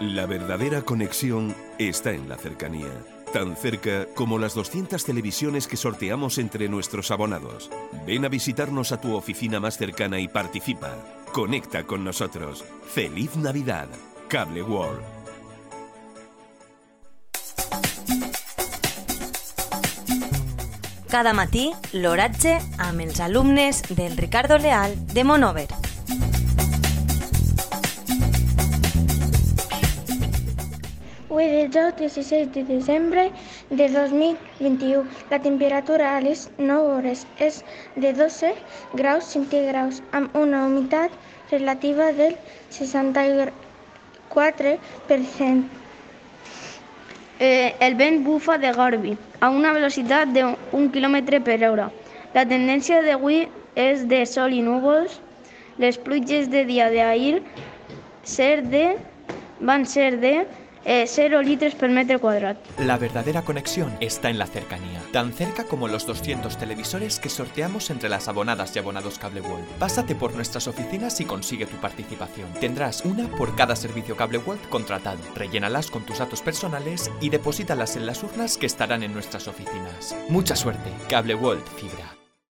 La verdadera conexión está en la cercanía. Tan cerca como las 200 televisiones que sorteamos entre nuestros abonados. Ven a visitarnos a tu oficina más cercana y participa. Conecta con nosotros. ¡Feliz Navidad! Cable World. Cada matí, l'oratge amb els alumnes del Ricardo Leal de Monover. Avui dijous 16 de desembre de 2021. La temperatura a les 9 hores és de 12 graus centígrads amb una humitat relativa del 64%. Eh, el vent bufa de Garbi a una velocitat de 1 km per hora. La tendència d'avui és de sol i núvols. Les pluges de dia d'ahir ser de, van ser de eh, 0 litros per metro cuadrado. La verdadera conexión está en la cercanía, tan cerca como los 200 televisores que sorteamos entre las abonadas y abonados Cable World. Pásate por nuestras oficinas y consigue tu participación. Tendrás una por cada servicio Cable World contratado. Rellénalas con tus datos personales y deposítalas en las urnas que estarán en nuestras oficinas. Mucha suerte, Cable World Fibra.